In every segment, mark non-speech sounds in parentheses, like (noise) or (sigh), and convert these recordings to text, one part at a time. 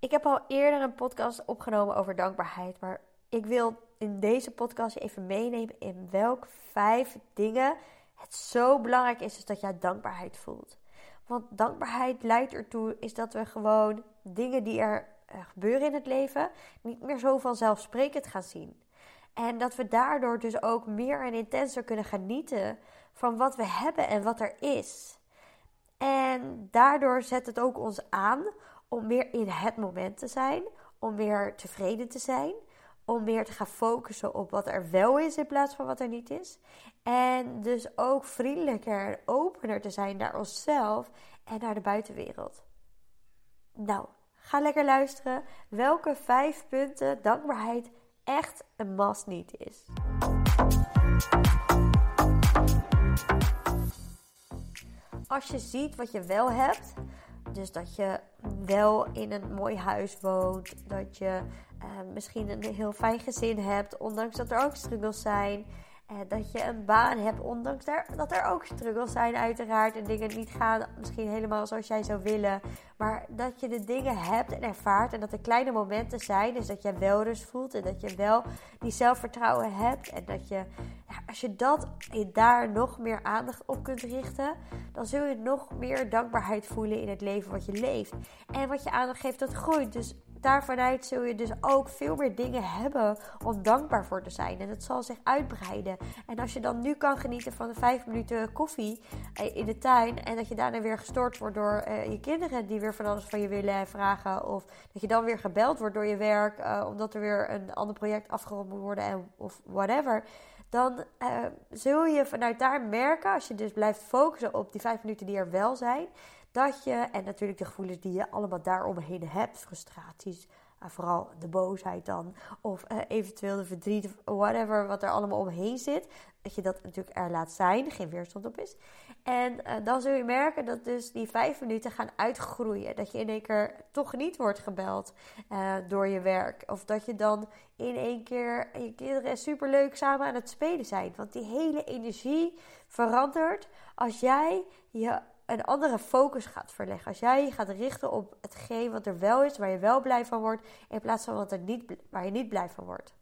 Ik heb al eerder een podcast opgenomen over dankbaarheid, maar ik wil in deze podcast even meenemen in welke vijf dingen het zo belangrijk is, is dat jij dankbaarheid voelt. Want dankbaarheid leidt ertoe is dat we gewoon dingen die er eh, gebeuren in het leven niet meer zo vanzelfsprekend gaan zien. En dat we daardoor dus ook meer en intenser kunnen genieten van wat we hebben en wat er is. En daardoor zet het ook ons aan om meer in het moment te zijn, om meer tevreden te zijn, om meer te gaan focussen op wat er wel is in plaats van wat er niet is. En dus ook vriendelijker en opener te zijn naar onszelf en naar de buitenwereld. Nou, ga lekker luisteren welke vijf punten dankbaarheid echt een must niet is. Als je ziet wat je wel hebt, dus dat je wel in een mooi huis woont, dat je uh, misschien een heel fijn gezin hebt, ondanks dat er ook struggles zijn. Uh, dat je een baan hebt, ondanks dat er ook struggles zijn, uiteraard. En dingen niet gaan misschien helemaal zoals jij zou willen. Maar dat je de dingen hebt en ervaart. En dat er kleine momenten zijn. Dus dat je wel rust voelt. En dat je wel die zelfvertrouwen hebt. En dat je, ja, als je dat je daar nog meer aandacht op kunt richten. Dan zul je nog meer dankbaarheid voelen in het leven wat je leeft. En wat je aandacht geeft, dat groeit. Dus daarvanuit zul je dus ook veel meer dingen hebben om dankbaar voor te zijn. En het zal zich uitbreiden. En als je dan nu kan genieten van de vijf minuten koffie eh, in de tuin. En dat je daarna weer gestoord wordt door uh, je kinderen die weer van alles van je willen vragen. Of dat je dan weer gebeld wordt door je werk. Uh, omdat er weer een ander project afgerond moet worden. En, of whatever. Dan zul je vanuit daar merken, als je dus blijft focussen op die vijf minuten die er wel zijn dat je, en natuurlijk de gevoelens die je allemaal daaromheen hebt, frustraties, uh, vooral de boosheid dan, of uh, eventueel de verdriet, of whatever, wat er allemaal omheen zit, dat je dat natuurlijk er laat zijn, geen weerstand op is. En uh, dan zul je merken dat dus die vijf minuten gaan uitgroeien. Dat je in één keer toch niet wordt gebeld door je werk. Of dat je dan in één keer je kinderen superleuk samen aan het spelen zijn. Want die hele energie verandert als jij je een andere focus gaat verleggen. Als jij je gaat richten op hetgeen wat er wel is, waar je wel blij van wordt, in plaats van wat er niet, waar je niet blij van wordt.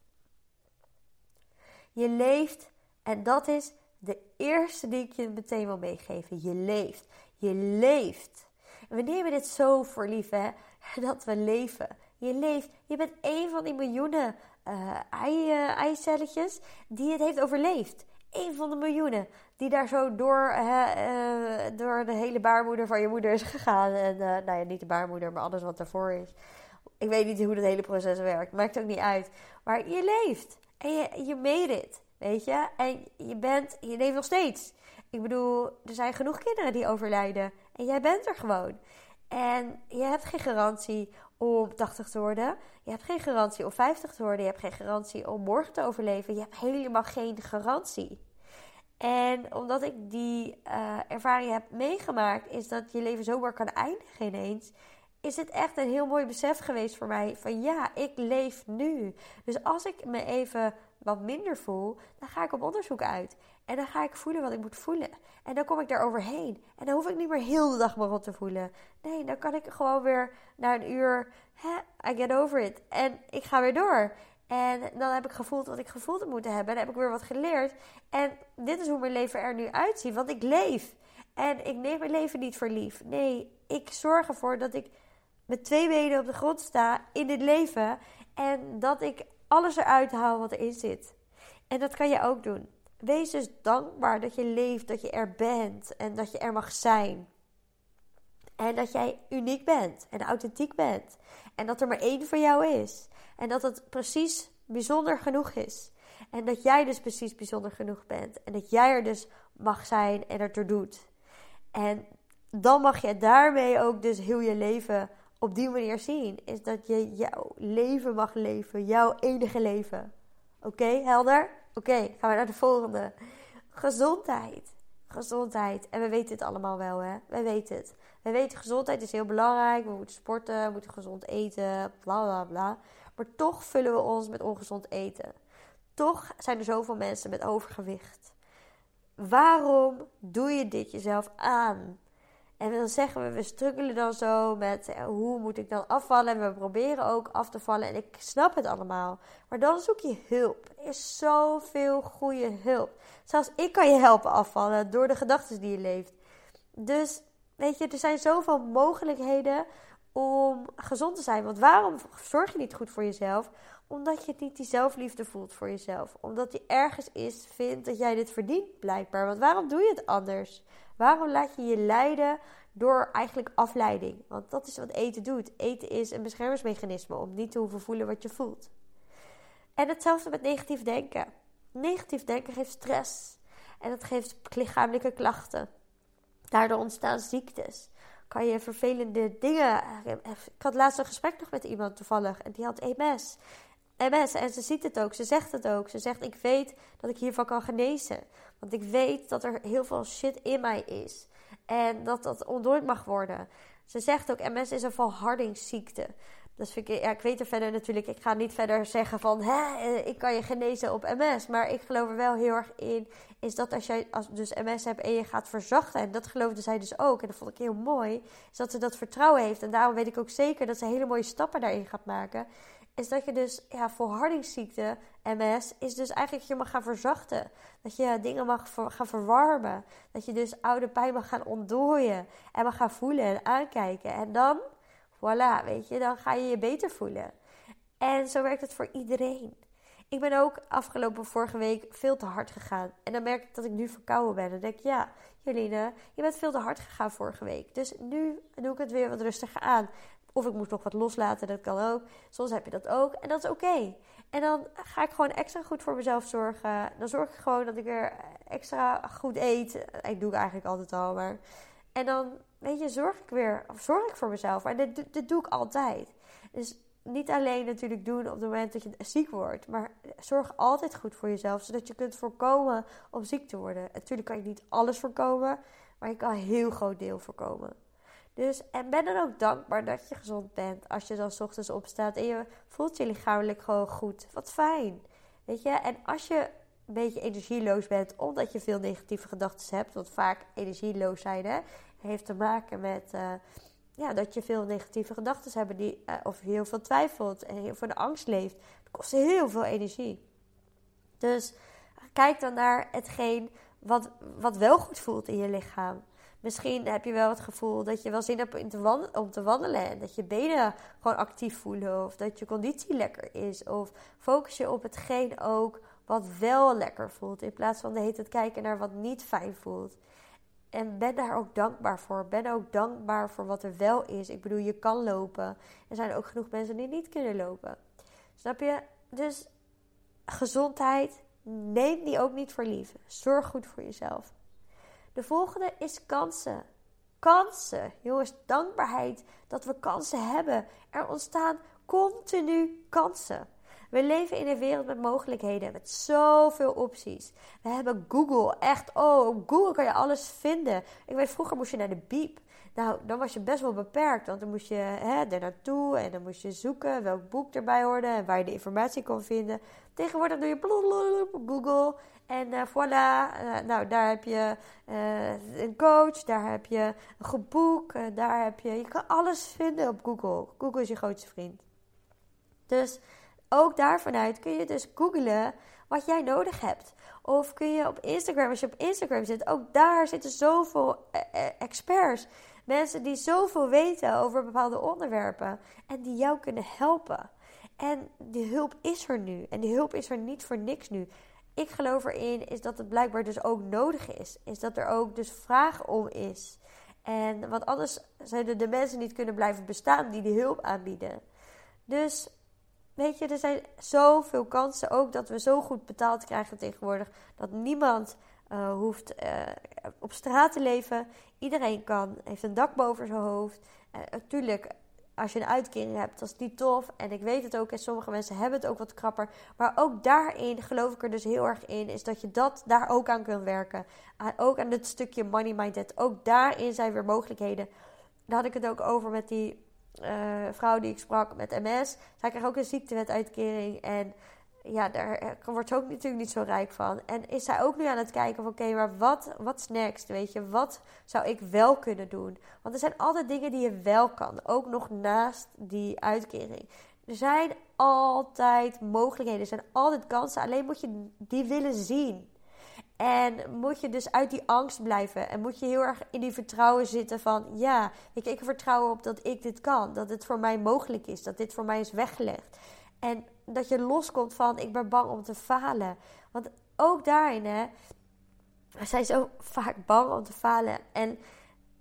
Je leeft, en dat is de eerste die ik je meteen wil meegeven. Je leeft. Je leeft. En we nemen dit zo voor lief, hè? (laughs) Dat we leven. Je leeft. Je bent een van die miljoenen uh, ei, uh, eicelletjes die het heeft overleefd een van de miljoenen die daar zo door, uh, door de hele baarmoeder van je moeder is gegaan. En uh, nou ja, niet de baarmoeder, maar alles wat daarvoor is. Ik weet niet hoe dat hele proces werkt. Maakt ook niet uit. Maar je leeft. En je, je made it. Weet je? En je bent, je leeft nog steeds. Ik bedoel, er zijn genoeg kinderen die overlijden. En jij bent er gewoon. En je hebt geen garantie om 80 te worden. Je hebt geen garantie om 50 te worden. Je hebt geen garantie om morgen te overleven. Je hebt helemaal geen garantie. En omdat ik die uh, ervaring heb meegemaakt, is dat je leven zomaar kan eindigen ineens. Is het echt een heel mooi besef geweest voor mij van ja, ik leef nu. Dus als ik me even wat minder voel, dan ga ik op onderzoek uit. En dan ga ik voelen wat ik moet voelen. En dan kom ik daar overheen. En dan hoef ik niet meer heel de dag maar rot te voelen. Nee, dan kan ik gewoon weer na een uur, hè, I get over it. En ik ga weer door. En dan heb ik gevoeld wat ik gevoeld moeten hebben. En dan heb ik weer wat geleerd. En dit is hoe mijn leven er nu uitziet. Want ik leef. En ik neem mijn leven niet voor lief. Nee, ik zorg ervoor dat ik met twee benen op de grond sta in dit leven. En dat ik alles eruit haal wat erin zit. En dat kan je ook doen. Wees dus dankbaar dat je leeft, dat je er bent en dat je er mag zijn. En dat jij uniek bent en authentiek bent. En dat er maar één voor jou is. En dat het precies bijzonder genoeg is. En dat jij dus precies bijzonder genoeg bent. En dat jij er dus mag zijn en het er doet. En dan mag je daarmee ook dus heel je leven op die manier zien. Is dat je jouw leven mag leven. Jouw enige leven. Oké, helder? Oké, gaan we naar de volgende. Gezondheid. Gezondheid. En we weten het allemaal wel, hè? We weten het. We weten gezondheid is heel belangrijk. We moeten sporten, we moeten gezond eten, bla bla bla. Maar toch vullen we ons met ongezond eten. Toch zijn er zoveel mensen met overgewicht. Waarom doe je dit jezelf aan? En dan zeggen we, we struggelen dan zo met eh, hoe moet ik dan afvallen. En we proberen ook af te vallen. En ik snap het allemaal. Maar dan zoek je hulp. Er is zoveel goede hulp. Zelfs ik kan je helpen afvallen door de gedachten die je leeft. Dus weet je, er zijn zoveel mogelijkheden om gezond te zijn. Want waarom zorg je niet goed voor jezelf? Omdat je niet die zelfliefde voelt voor jezelf. Omdat je ergens is, vindt dat jij dit verdient, blijkbaar. Want waarom doe je het anders? Waarom laat je je leiden door eigenlijk afleiding? Want dat is wat eten doet. Eten is een beschermingsmechanisme om niet te hoeven voelen wat je voelt. En hetzelfde met negatief denken. Negatief denken geeft stress. En dat geeft lichamelijke klachten. Daardoor ontstaan ziektes. Kan je vervelende dingen. Ik had laatst een gesprek nog met iemand toevallig. En die had MS. MS. En ze ziet het ook. Ze zegt het ook. Ze zegt: Ik weet dat ik hiervan kan genezen. Want ik weet dat er heel veel shit in mij is. En dat dat ontdooid mag worden. Ze zegt ook: MS is een volhardingsziekte. Dus vind ik, ja, ik weet er verder natuurlijk, ik ga niet verder zeggen van hè, eh, ik kan je genezen op MS. Maar ik geloof er wel heel erg in, is dat als jij als dus MS hebt en je gaat verzachten, en dat geloofde zij dus ook, en dat vond ik heel mooi, is dat ze dat vertrouwen heeft. En daarom weet ik ook zeker dat ze hele mooie stappen daarin gaat maken is dat je dus, ja, volhardingsziekte, MS, is dus eigenlijk je mag gaan verzachten. Dat je dingen mag gaan verwarmen. Dat je dus oude pijn mag gaan ontdooien. En mag gaan voelen en aankijken. En dan, voilà, weet je, dan ga je je beter voelen. En zo werkt het voor iedereen. Ik ben ook afgelopen vorige week veel te hard gegaan. En dan merk ik dat ik nu verkouden ben. En dan denk ik, ja, Joline, je bent veel te hard gegaan vorige week. Dus nu doe ik het weer wat rustiger aan. Of ik moet nog wat loslaten, dat kan ook. Soms heb je dat ook en dat is oké. En dan ga ik gewoon extra goed voor mezelf zorgen. Dan zorg ik gewoon dat ik weer extra goed eet. Ik doe ik eigenlijk altijd al, maar... En dan, weet je, zorg ik weer, of zorg ik voor mezelf. En dit, doe ik altijd. Dus niet alleen natuurlijk doen op het moment dat je ziek wordt, maar zorg altijd goed voor jezelf, zodat je kunt voorkomen om ziek te worden. Natuurlijk kan je niet alles voorkomen, maar je kan een heel groot deel voorkomen. Dus, en ben dan ook dankbaar dat je gezond bent. Als je dan s ochtends opstaat en je voelt je lichamelijk gewoon goed. Wat fijn. Weet je? En als je een beetje energieloos bent omdat je veel negatieve gedachten hebt. Want vaak energieloos zijn hè, heeft te maken met uh, ja, dat je veel negatieve gedachten hebt. Die, uh, of heel veel twijfelt en veel de angst leeft. Dat kost heel veel energie. Dus kijk dan naar hetgeen wat, wat wel goed voelt in je lichaam. Misschien heb je wel het gevoel dat je wel zin hebt om te wandelen. En dat je benen gewoon actief voelen. Of dat je conditie lekker is. Of focus je op hetgeen ook wat wel lekker voelt. In plaats van de hele tijd kijken naar wat niet fijn voelt. En ben daar ook dankbaar voor. Ben ook dankbaar voor wat er wel is. Ik bedoel, je kan lopen. Er zijn ook genoeg mensen die niet kunnen lopen. Snap je? Dus gezondheid, neem die ook niet voor lief. Zorg goed voor jezelf. De volgende is kansen. Kansen. Jongens, dankbaarheid dat we kansen hebben. Er ontstaan continu kansen. We leven in een wereld met mogelijkheden, met zoveel opties. We hebben Google, echt, oh, op Google kan je alles vinden. Ik weet, vroeger moest je naar de biep. Nou, dan was je best wel beperkt, want dan moest je er naartoe en dan moest je zoeken welk boek erbij hoorde en waar je de informatie kon vinden. Tegenwoordig doe je Google en uh, voilà, uh, nou daar heb je uh, een coach, daar heb je een goed boek, daar heb je, je kan alles vinden op Google. Google is je grootste vriend. Dus ook daarvanuit kun je dus googlen wat jij nodig hebt. Of kun je op Instagram, als je op Instagram zit, ook daar zitten zoveel experts. Mensen die zoveel weten over bepaalde onderwerpen en die jou kunnen helpen. En die hulp is er nu. En die hulp is er niet voor niks nu ik geloof erin, is dat het blijkbaar dus ook nodig is. Is dat er ook dus vraag om is. En want anders zouden de mensen niet kunnen blijven bestaan die die hulp aanbieden. Dus weet je, er zijn zoveel kansen ook dat we zo goed betaald krijgen tegenwoordig. Dat niemand uh, hoeft uh, op straat te leven. Iedereen kan, heeft een dak boven zijn hoofd. Natuurlijk als je een uitkering hebt, dat is niet tof. En ik weet het ook, en sommige mensen hebben het ook wat krapper. Maar ook daarin geloof ik er dus heel erg in, is dat je dat daar ook aan kunt werken. ook aan het stukje money mindset. Ook daarin zijn weer mogelijkheden. Daar had ik het ook over met die uh, vrouw die ik sprak met MS. Zij kreeg ook een ziektewetuitkering. En ja, daar wordt ze ook natuurlijk niet zo rijk van. En is zij ook nu aan het kijken van oké, maar wat what's next? Weet je, wat zou ik wel kunnen doen? Want er zijn altijd dingen die je wel kan. Ook nog naast die uitkering. Er zijn altijd mogelijkheden, er zijn altijd kansen. Alleen moet je die willen zien. En moet je dus uit die angst blijven. En moet je heel erg in die vertrouwen zitten van... Ja, ik, ik vertrouw op dat ik dit kan. Dat het voor mij mogelijk is. Dat dit voor mij is weggelegd. En dat je loskomt van... Ik ben bang om te falen. Want ook daarin, hè... We zijn zo vaak bang om te falen. En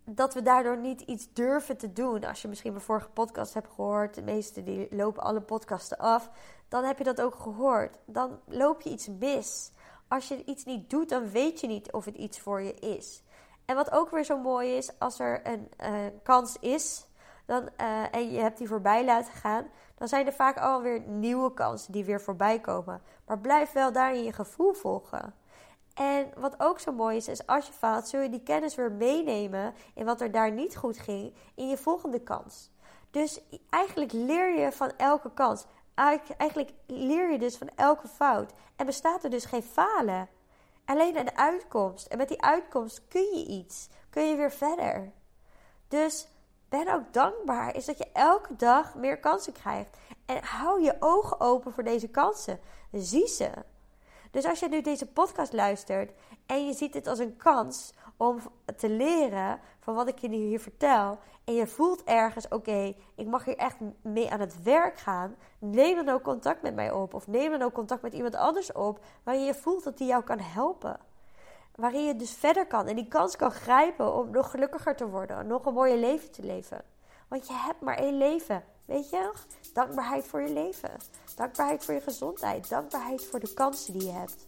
dat we daardoor niet iets durven te doen. Als je misschien mijn vorige podcast hebt gehoord. De meeste die lopen alle podcasten af. Dan heb je dat ook gehoord. Dan loop je iets mis als je iets niet doet, dan weet je niet of het iets voor je is. En wat ook weer zo mooi is, als er een uh, kans is dan, uh, en je hebt die voorbij laten gaan, dan zijn er vaak alweer nieuwe kansen die weer voorbij komen. Maar blijf wel daarin je gevoel volgen. En wat ook zo mooi is, is als je faalt, zul je die kennis weer meenemen in wat er daar niet goed ging in je volgende kans. Dus eigenlijk leer je van elke kans eigenlijk leer je dus van elke fout. En bestaat er dus geen falen. Alleen een uitkomst. En met die uitkomst kun je iets. Kun je weer verder. Dus ben ook dankbaar. Is dat je elke dag meer kansen krijgt. En hou je ogen open voor deze kansen. Zie ze. Dus als je nu deze podcast luistert en je ziet dit als een kans om te leren van wat ik je hier vertel. En je voelt ergens, oké, ik mag hier echt mee aan het werk gaan. Neem dan ook contact met mij op. Of neem dan ook contact met iemand anders op. Waarin je voelt dat die jou kan helpen. Waarin je dus verder kan en die kans kan grijpen om nog gelukkiger te worden. Nog een mooie leven te leven. Want je hebt maar één leven. Weet je? Dankbaarheid voor je leven. Dankbaarheid voor je gezondheid. Dankbaarheid voor de kansen die je hebt.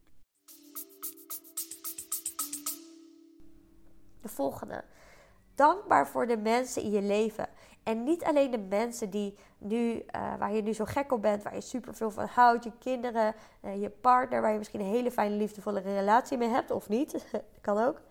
De volgende. Dankbaar voor de mensen in je leven. En niet alleen de mensen die nu, uh, waar je nu zo gek op bent, waar je super veel van houdt, je kinderen, uh, je partner, waar je misschien een hele fijne, liefdevolle relatie mee hebt, of niet, (laughs) kan ook.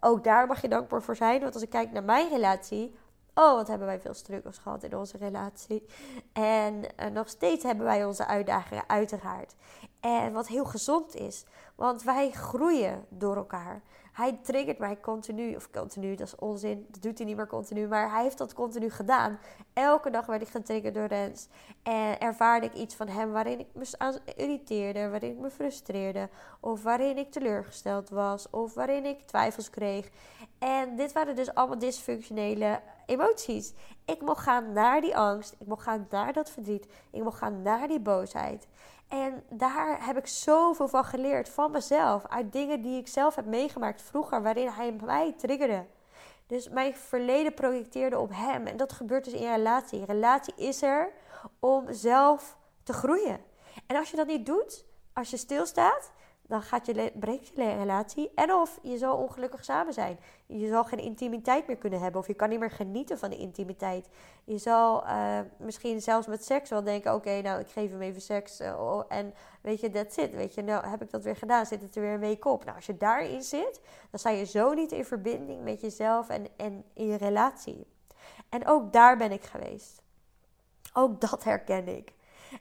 Ook daar mag je dankbaar voor zijn. Want als ik kijk naar mijn relatie, oh, wat hebben wij veel struggles gehad in onze relatie. En uh, nog steeds hebben wij onze uitdagingen, uiteraard. En wat heel gezond is, want wij groeien door elkaar. Hij triggert mij continu, of continu, dat is onzin, dat doet hij niet meer continu, maar hij heeft dat continu gedaan. Elke dag werd ik getriggerd door Rens en ervaarde ik iets van hem waarin ik me irriteerde, waarin ik me frustreerde, of waarin ik teleurgesteld was, of waarin ik twijfels kreeg. En dit waren dus allemaal dysfunctionele emoties. Ik mocht gaan naar die angst, ik mocht gaan naar dat verdriet, ik mocht gaan naar die boosheid. En daar heb ik zoveel van geleerd, van mezelf, uit dingen die ik zelf heb meegemaakt vroeger, waarin hij mij triggerde. Dus mijn verleden projecteerde op hem. En dat gebeurt dus in relatie. Relatie is er om zelf te groeien. En als je dat niet doet, als je stilstaat, dan gaat je breekt je relatie. En of je zal ongelukkig samen zijn. Je zal geen intimiteit meer kunnen hebben. Of je kan niet meer genieten van de intimiteit. Je zal uh, misschien zelfs met seks wel denken: oké, nou, ik geef hem even seks. Uh, en weet je, that's it. Weet je, nou heb ik dat weer gedaan. Zit het er weer een week op. Nou, als je daarin zit, dan sta je zo niet in verbinding met jezelf en, en in je relatie. En ook daar ben ik geweest. Ook dat herken ik.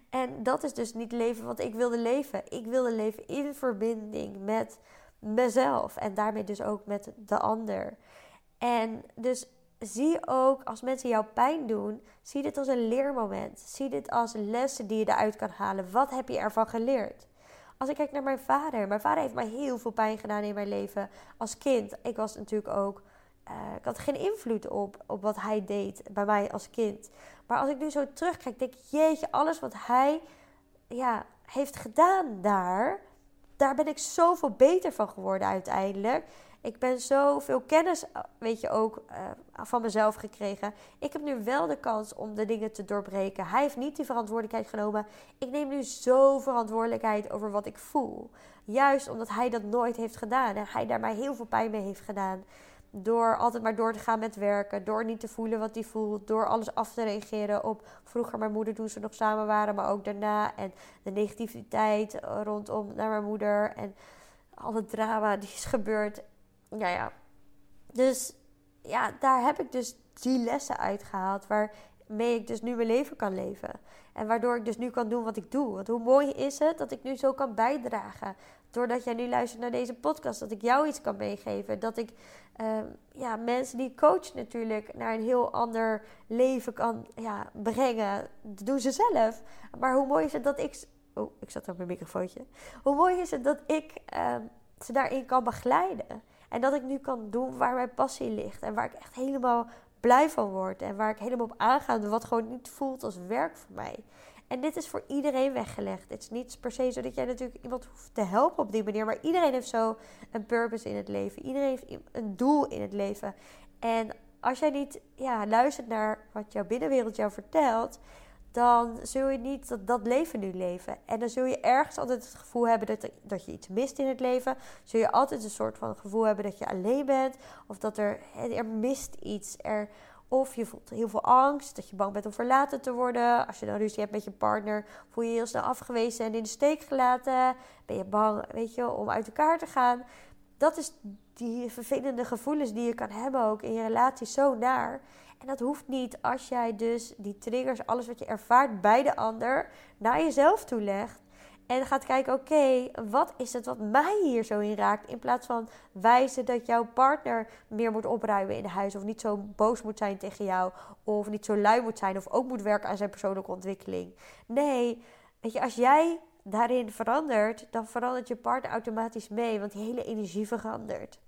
En dat is dus niet leven wat ik wilde leven. Ik wilde leven in verbinding met mezelf en daarmee dus ook met de ander. En dus zie ook als mensen jou pijn doen, zie dit als een leermoment. Zie dit als lessen die je eruit kan halen. Wat heb je ervan geleerd? Als ik kijk naar mijn vader, mijn vader heeft mij heel veel pijn gedaan in mijn leven als kind. Ik was natuurlijk ook uh, ik had geen invloed op, op wat hij deed bij mij als kind. Maar als ik nu zo terugkijk, denk ik, jeetje, alles wat hij ja, heeft gedaan daar, daar ben ik zoveel beter van geworden uiteindelijk. Ik ben zoveel kennis, weet je ook, uh, van mezelf gekregen. Ik heb nu wel de kans om de dingen te doorbreken. Hij heeft niet die verantwoordelijkheid genomen. Ik neem nu zo verantwoordelijkheid over wat ik voel. Juist omdat hij dat nooit heeft gedaan. En hij daar mij heel veel pijn mee heeft gedaan. Door altijd maar door te gaan met werken. Door niet te voelen wat hij voelt. Door alles af te reageren op vroeger mijn moeder toen ze nog samen waren. Maar ook daarna. En de negativiteit rondom naar mijn moeder. En al het drama die is gebeurd. Ja, ja. Dus ja, daar heb ik dus die lessen uitgehaald. Waarmee ik dus nu mijn leven kan leven. En waardoor ik dus nu kan doen wat ik doe. Want hoe mooi is het dat ik nu zo kan bijdragen. Doordat jij nu luistert naar deze podcast. Dat ik jou iets kan meegeven. Dat ik uh, ja, mensen die coach natuurlijk naar een heel ander leven kan ja, brengen. Dat doen ze zelf. Maar hoe mooi is het dat ik. Oh, ik zat op mijn microfoontje. Hoe mooi is het dat ik uh, ze daarin kan begeleiden. En dat ik nu kan doen waar mijn passie ligt. En waar ik echt helemaal blij van word. En waar ik helemaal op aanga. Wat gewoon niet voelt als werk voor mij. En dit is voor iedereen weggelegd. Het is niet per se zo dat jij natuurlijk iemand hoeft te helpen op die manier. Maar iedereen heeft zo een purpose in het leven. Iedereen heeft een doel in het leven. En als jij niet ja, luistert naar wat jouw binnenwereld jou vertelt, dan zul je niet dat, dat leven nu leven. En dan zul je ergens altijd het gevoel hebben dat, dat je iets mist in het leven. Zul je altijd een soort van gevoel hebben dat je alleen bent. Of dat er, er mist iets. Er, of je voelt heel veel angst, dat je bang bent om verlaten te worden. Als je dan ruzie hebt met je partner, voel je je heel snel afgewezen en in de steek gelaten. Ben je bang, weet je, om uit elkaar te gaan. Dat is die vervelende gevoelens die je kan hebben ook in je relatie zo naar. En dat hoeft niet als jij dus die triggers, alles wat je ervaart bij de ander, naar jezelf toe legt. En gaat kijken, oké, wat is het wat mij hier zo in raakt? In plaats van wijzen dat jouw partner meer moet opruimen in huis. Of niet zo boos moet zijn tegen jou. Of niet zo lui moet zijn. Of ook moet werken aan zijn persoonlijke ontwikkeling. Nee, weet je, als jij daarin verandert, dan verandert je partner automatisch mee. Want die hele energie verandert.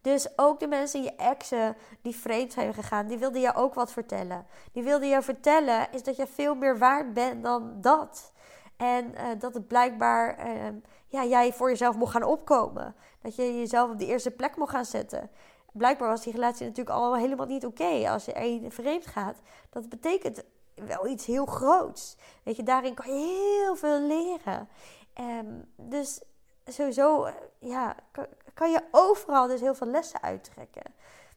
Dus ook de mensen, je exen die vreemd zijn gegaan, die wilden jou ook wat vertellen. Die wilden jou vertellen is dat je veel meer waard bent dan dat. En uh, dat het blijkbaar uh, ja, jij voor jezelf mocht gaan opkomen. Dat je jezelf op de eerste plek mocht gaan zetten. Blijkbaar was die relatie natuurlijk al helemaal niet oké als je één vreemd gaat. Dat betekent wel iets heel groots. Weet je, daarin kan je heel veel leren. Um, dus sowieso eh, ja, kan, je overal dus heel veel lessen uittrekken.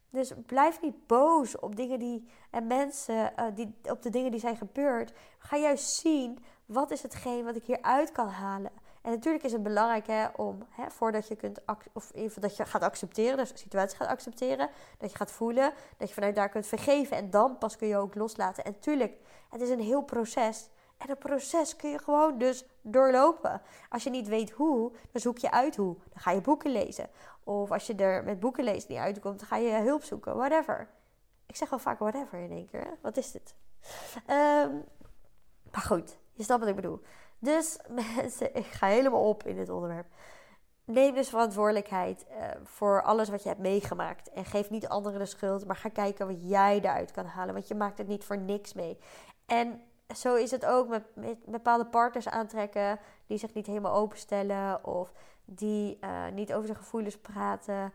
Dus blijf niet boos op dingen die en mensen, uh, die, op de dingen die zijn gebeurd. Ga juist zien wat is hetgeen wat ik hieruit kan halen? En natuurlijk is het belangrijk hè, om, hè, voordat je kunt, of dat je gaat accepteren, dus de situatie gaat accepteren, dat je gaat voelen, dat je vanuit daar kunt vergeven en dan pas kun je ook loslaten. En tuurlijk, het is een heel proces. En dat proces kun je gewoon dus doorlopen. Als je niet weet hoe, dan zoek je uit hoe. Dan ga je boeken lezen. Of als je er met boeken lezen niet uitkomt, dan ga je hulp zoeken. Whatever. Ik zeg wel vaak whatever in één keer. Wat is dit? Um, maar goed, je snapt wat ik bedoel. Dus (laughs) mensen, ik ga helemaal op in dit onderwerp. Neem dus verantwoordelijkheid uh, voor alles wat je hebt meegemaakt. En geef niet anderen de schuld, maar ga kijken wat jij eruit kan halen. Want je maakt het niet voor niks mee. En zo is het ook met, met bepaalde partners aantrekken die zich niet helemaal openstellen. Of die uh, niet over zijn gevoelens praten.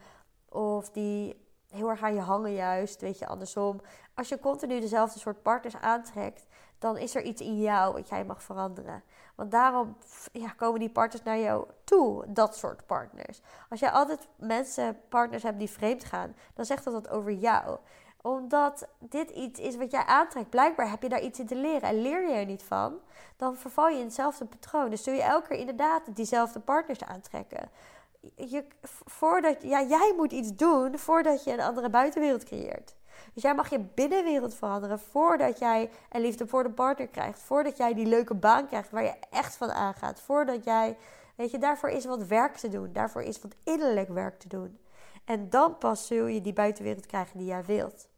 Of die heel erg aan je hangen juist, weet je, andersom. Als je continu dezelfde soort partners aantrekt, dan is er iets in jou wat jij mag veranderen. Want daarom ja, komen die partners naar jou toe, dat soort partners. Als jij altijd mensen, partners hebt die vreemd gaan, dan zegt dat wat over jou. Omdat dit iets is wat jij aantrekt. Blijkbaar heb je daar iets in te leren en leer je er niet van, dan verval je in hetzelfde patroon. Dus zul je elke keer inderdaad diezelfde partners aantrekken. Je, voordat, ja, jij moet iets doen voordat je een andere buitenwereld creëert. Dus jij mag je binnenwereld veranderen voordat jij een liefde voor de partner krijgt. Voordat jij die leuke baan krijgt waar je echt van aangaat. Voordat jij, weet je, daarvoor is wat werk te doen. Daarvoor is wat innerlijk werk te doen. En dan pas zul je die buitenwereld krijgen die jij wilt.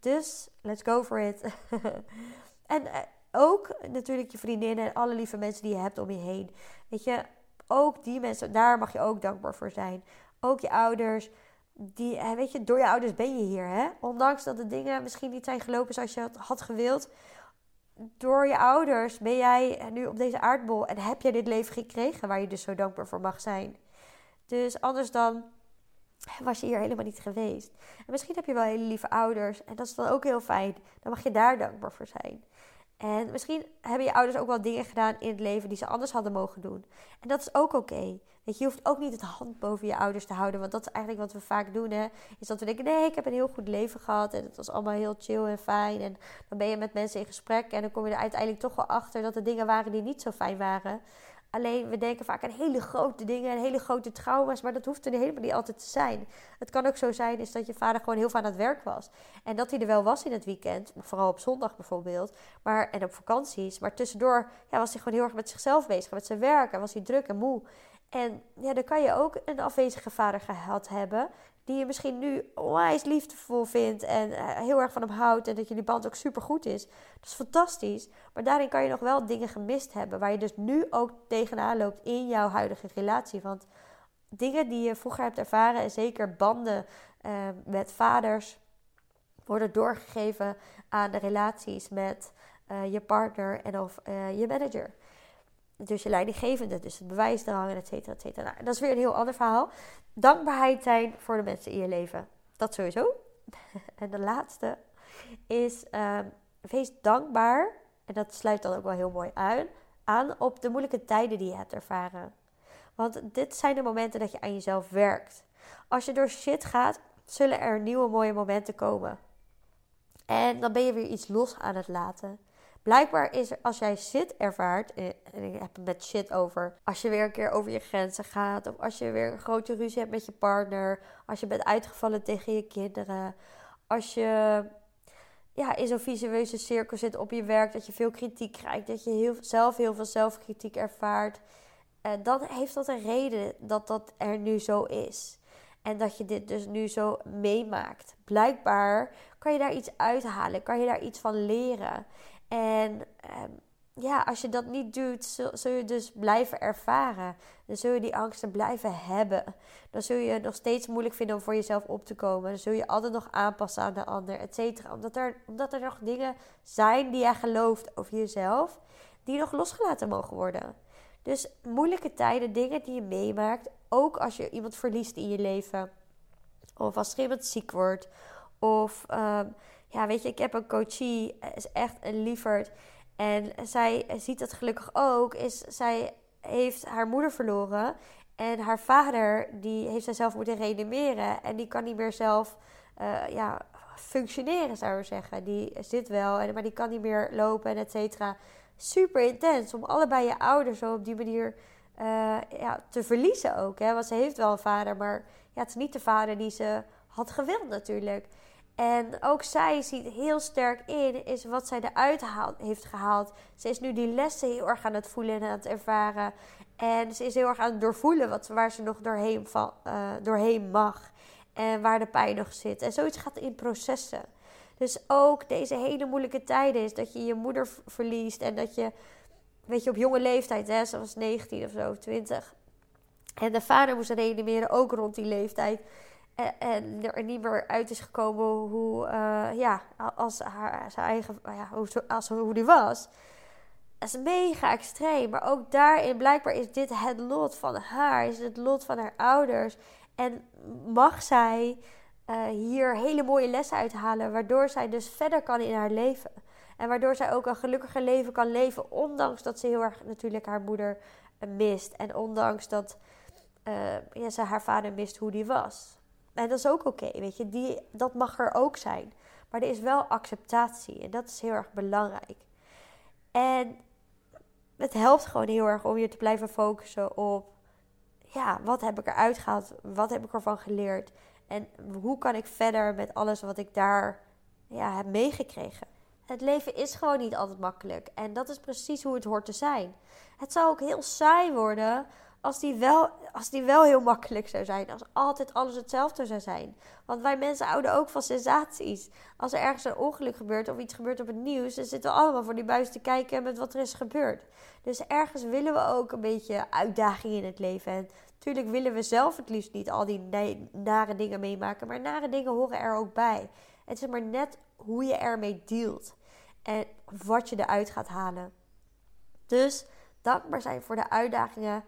Dus, let's go for it. (laughs) en eh, ook natuurlijk je vriendinnen en alle lieve mensen die je hebt om je heen. Weet je, ook die mensen, daar mag je ook dankbaar voor zijn. Ook je ouders, die, eh, weet je, door je ouders ben je hier. Hè? Ondanks dat de dingen misschien niet zijn gelopen zoals je had gewild. door je ouders ben jij nu op deze aardbol en heb jij dit leven gekregen waar je dus zo dankbaar voor mag zijn. Dus anders dan was je hier helemaal niet geweest. En misschien heb je wel hele lieve ouders en dat is dan ook heel fijn. Dan mag je daar dankbaar voor zijn. En misschien hebben je ouders ook wel dingen gedaan in het leven die ze anders hadden mogen doen. En dat is ook oké. Weet je, je hoeft ook niet het hand boven je ouders te houden. Want dat is eigenlijk wat we vaak doen. Hè? Is dat we denken: nee, ik heb een heel goed leven gehad. En het was allemaal heel chill en fijn. En dan ben je met mensen in gesprek. En dan kom je er uiteindelijk toch wel achter dat er dingen waren die niet zo fijn waren. Alleen we denken vaak aan hele grote dingen en hele grote trauma's, maar dat hoeft er helemaal niet altijd te zijn. Het kan ook zo zijn is dat je vader gewoon heel veel aan het werk was. En dat hij er wel was in het weekend, vooral op zondag bijvoorbeeld, maar, en op vakanties. Maar tussendoor ja, was hij gewoon heel erg met zichzelf bezig, met zijn werk en was hij druk en moe. En ja, dan kan je ook een afwezige vader gehad hebben. Die je misschien nu onwijs liefdevol vindt en eh, heel erg van hem houdt. En dat jullie band ook super goed is. Dat is fantastisch. Maar daarin kan je nog wel dingen gemist hebben. Waar je dus nu ook tegenaan loopt in jouw huidige relatie. Want dingen die je vroeger hebt ervaren, en zeker banden uh, met vaders, worden doorgegeven aan de relaties met uh, je partner en of uh, je manager dus je leidinggevende, dus het bewijsdrang, et cetera, et cetera. Nou, dat is weer een heel ander verhaal. Dankbaarheid zijn voor de mensen in je leven. Dat sowieso. (laughs) en de laatste is, uh, wees dankbaar, en dat sluit dan ook wel heel mooi aan, aan op de moeilijke tijden die je hebt ervaren. Want dit zijn de momenten dat je aan jezelf werkt. Als je door shit gaat, zullen er nieuwe mooie momenten komen. En dan ben je weer iets los aan het laten. Blijkbaar is er, als jij shit ervaart, en ik heb het met shit over, als je weer een keer over je grenzen gaat, of als je weer een grote ruzie hebt met je partner, als je bent uitgevallen tegen je kinderen, als je ja, in zo'n visueuze cirkel zit op je werk, dat je veel kritiek krijgt, dat je heel, zelf heel veel zelfkritiek ervaart, eh, dan heeft dat een reden dat dat er nu zo is. En dat je dit dus nu zo meemaakt. Blijkbaar kan je daar iets uithalen, kan je daar iets van leren. En ehm, ja, als je dat niet doet, zul, je dus blijven ervaren. Dan zul je die angsten blijven hebben. Dan zul je het nog steeds moeilijk vinden om voor jezelf op te komen. Dan zul je altijd nog aanpassen aan de ander, et cetera. Omdat er, omdat er nog dingen zijn die jij gelooft over jezelf, die nog losgelaten mogen worden. Dus moeilijke tijden, dingen die je meemaakt, ook als je iemand verliest in je leven. Of als er iemand ziek wordt. Of um, ja, weet je, ik heb een coachie, eh, is echt een lieverd. En zij ziet het gelukkig ook. Is, zij heeft haar moeder verloren. En haar vader, die heeft zij zelf moeten reanimeren. En die kan niet meer zelf uh, ja, functioneren, zou ik zeggen. Die zit wel, maar die kan niet meer lopen en et cetera. Super intens om allebei je ouders zo op die manier uh, ja, te verliezen ook. Hè? Want ze heeft wel een vader, maar ja, het is niet de vader die ze had gewild natuurlijk. En ook zij ziet heel sterk in is wat zij eruit heeft gehaald. Ze is nu die lessen heel erg aan het voelen en aan het ervaren. En ze is heel erg aan het doorvoelen wat, waar ze nog doorheen, uh, doorheen mag. En waar de pijn nog zit. En zoiets gaat in processen. Dus ook deze hele moeilijke tijden is dat je je moeder verliest. En dat je, weet je, op jonge leeftijd, hè, ze was 19 of zo, 20. En de vader moest reanimeren ook rond die leeftijd. En, er niet meer uit is gekomen hoe, uh, ja, als haar, zijn eigen, ja, hoe, als, hoe die was. Dat is mega extreem. Maar ook daarin, blijkbaar is dit het lot van haar. Is het lot van haar ouders. En mag zij uh, hier hele mooie lessen uithalen. Waardoor zij dus verder kan in haar leven. En waardoor zij ook een gelukkiger leven kan leven. Ondanks dat ze heel erg natuurlijk haar moeder mist. En ondanks dat ja, ze haar vader mist hoe die was. En dat is ook oké, weet je. Die, dat mag er ook zijn. Maar er is wel acceptatie. En dat is heel erg belangrijk. En het helpt gewoon heel erg om je te blijven focussen op... Ja, wat heb ik eruit gehaald? Wat heb ik ervan geleerd? En hoe kan ik verder met alles wat ik daar ja, heb meegekregen? Het leven is gewoon niet altijd makkelijk. En dat is precies hoe het hoort te zijn. Het zou ook heel saai worden als die, wel, als die wel heel makkelijk zou zijn. Als altijd alles hetzelfde zou zijn. Want wij mensen houden ook van sensaties. Als er ergens een ongeluk gebeurt of iets gebeurt op het nieuws, dan zitten we allemaal voor die buis te kijken met wat er is gebeurd. Dus ergens willen we ook een beetje uitdaging in het leven. En natuurlijk willen we zelf het liefst niet al die nare dingen meemaken. Maar nare dingen horen er ook bij. Het is maar net hoe je ermee dealt. en wat je eruit gaat halen. Dus dankbaar zijn voor de uitdagingen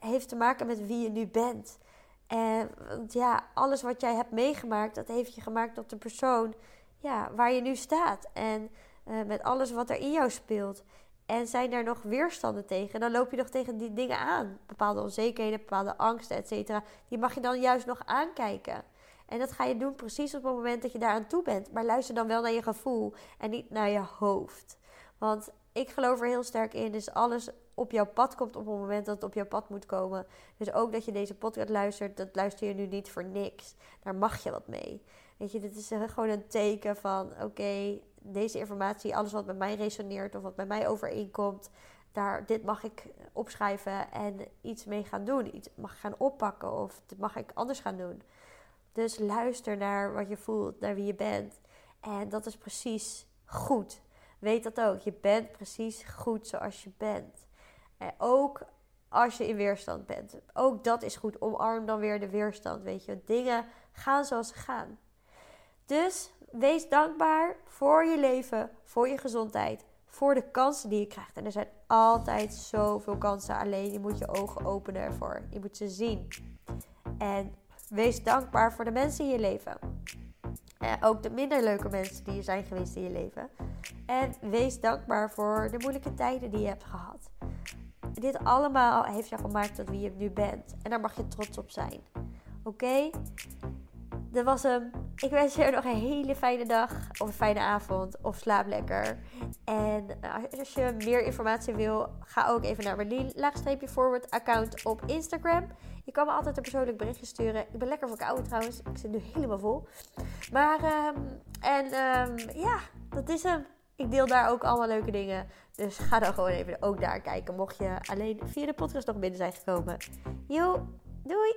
heeft te maken met wie je nu bent. En want ja, alles wat jij hebt meegemaakt, dat heeft je gemaakt tot de persoon ja, waar je nu staat. En uh, met alles wat er in jou speelt. En zijn er nog weerstanden tegen? Dan loop je nog tegen die dingen aan. Bepaalde onzekerheden, bepaalde angsten, et cetera. Die mag je dan juist nog aankijken. En dat ga je doen precies op het moment dat je daar aan toe bent. Maar luister dan wel naar je gevoel en niet naar je hoofd. Want ik geloof er heel sterk in. Dus alles op jouw pad komt op het moment dat het op jouw pad moet komen. Dus ook dat je deze podcast luistert, dat luister je nu niet voor niks. Daar mag je wat mee. Weet je, dit is gewoon een teken van: oké, deze informatie, alles wat met mij resoneert of wat met mij overeenkomt, daar, dit mag ik opschrijven en iets mee gaan doen. Iets mag gaan oppakken of dit mag ik anders gaan doen. Dus luister naar wat je voelt, naar wie je bent. En dat is precies goed. Weet dat ook. Je bent precies goed zoals je bent. Ook als je in weerstand bent. Ook dat is goed. Omarm dan weer de weerstand. Weet je, dingen gaan zoals ze gaan. Dus wees dankbaar voor je leven, voor je gezondheid, voor de kansen die je krijgt. En er zijn altijd zoveel kansen. Alleen je moet je ogen openen ervoor. Je moet ze zien. En wees dankbaar voor de mensen in je leven. En ook de minder leuke mensen die er zijn geweest in je leven. En wees dankbaar voor de moeilijke tijden die je hebt gehad. Dit allemaal heeft jou gemaakt tot wie je nu bent. En daar mag je trots op zijn. Oké? Dat was hem. Ik wens je nog een hele fijne dag of een fijne avond of slaap lekker. En eh, als je meer informatie wil, ga ook even naar mijn laagstreepje forward account op Instagram. Je kan me altijd een persoonlijk berichtje sturen. Ik ben lekker verkouden trouwens. Ik zit nu helemaal vol. Maar, um, en um, ja, dat is hem. Ik deel daar ook allemaal leuke dingen. Dus ga dan gewoon even ook daar kijken. Mocht je alleen via de podcast nog binnen zijn gekomen. Yo, doei!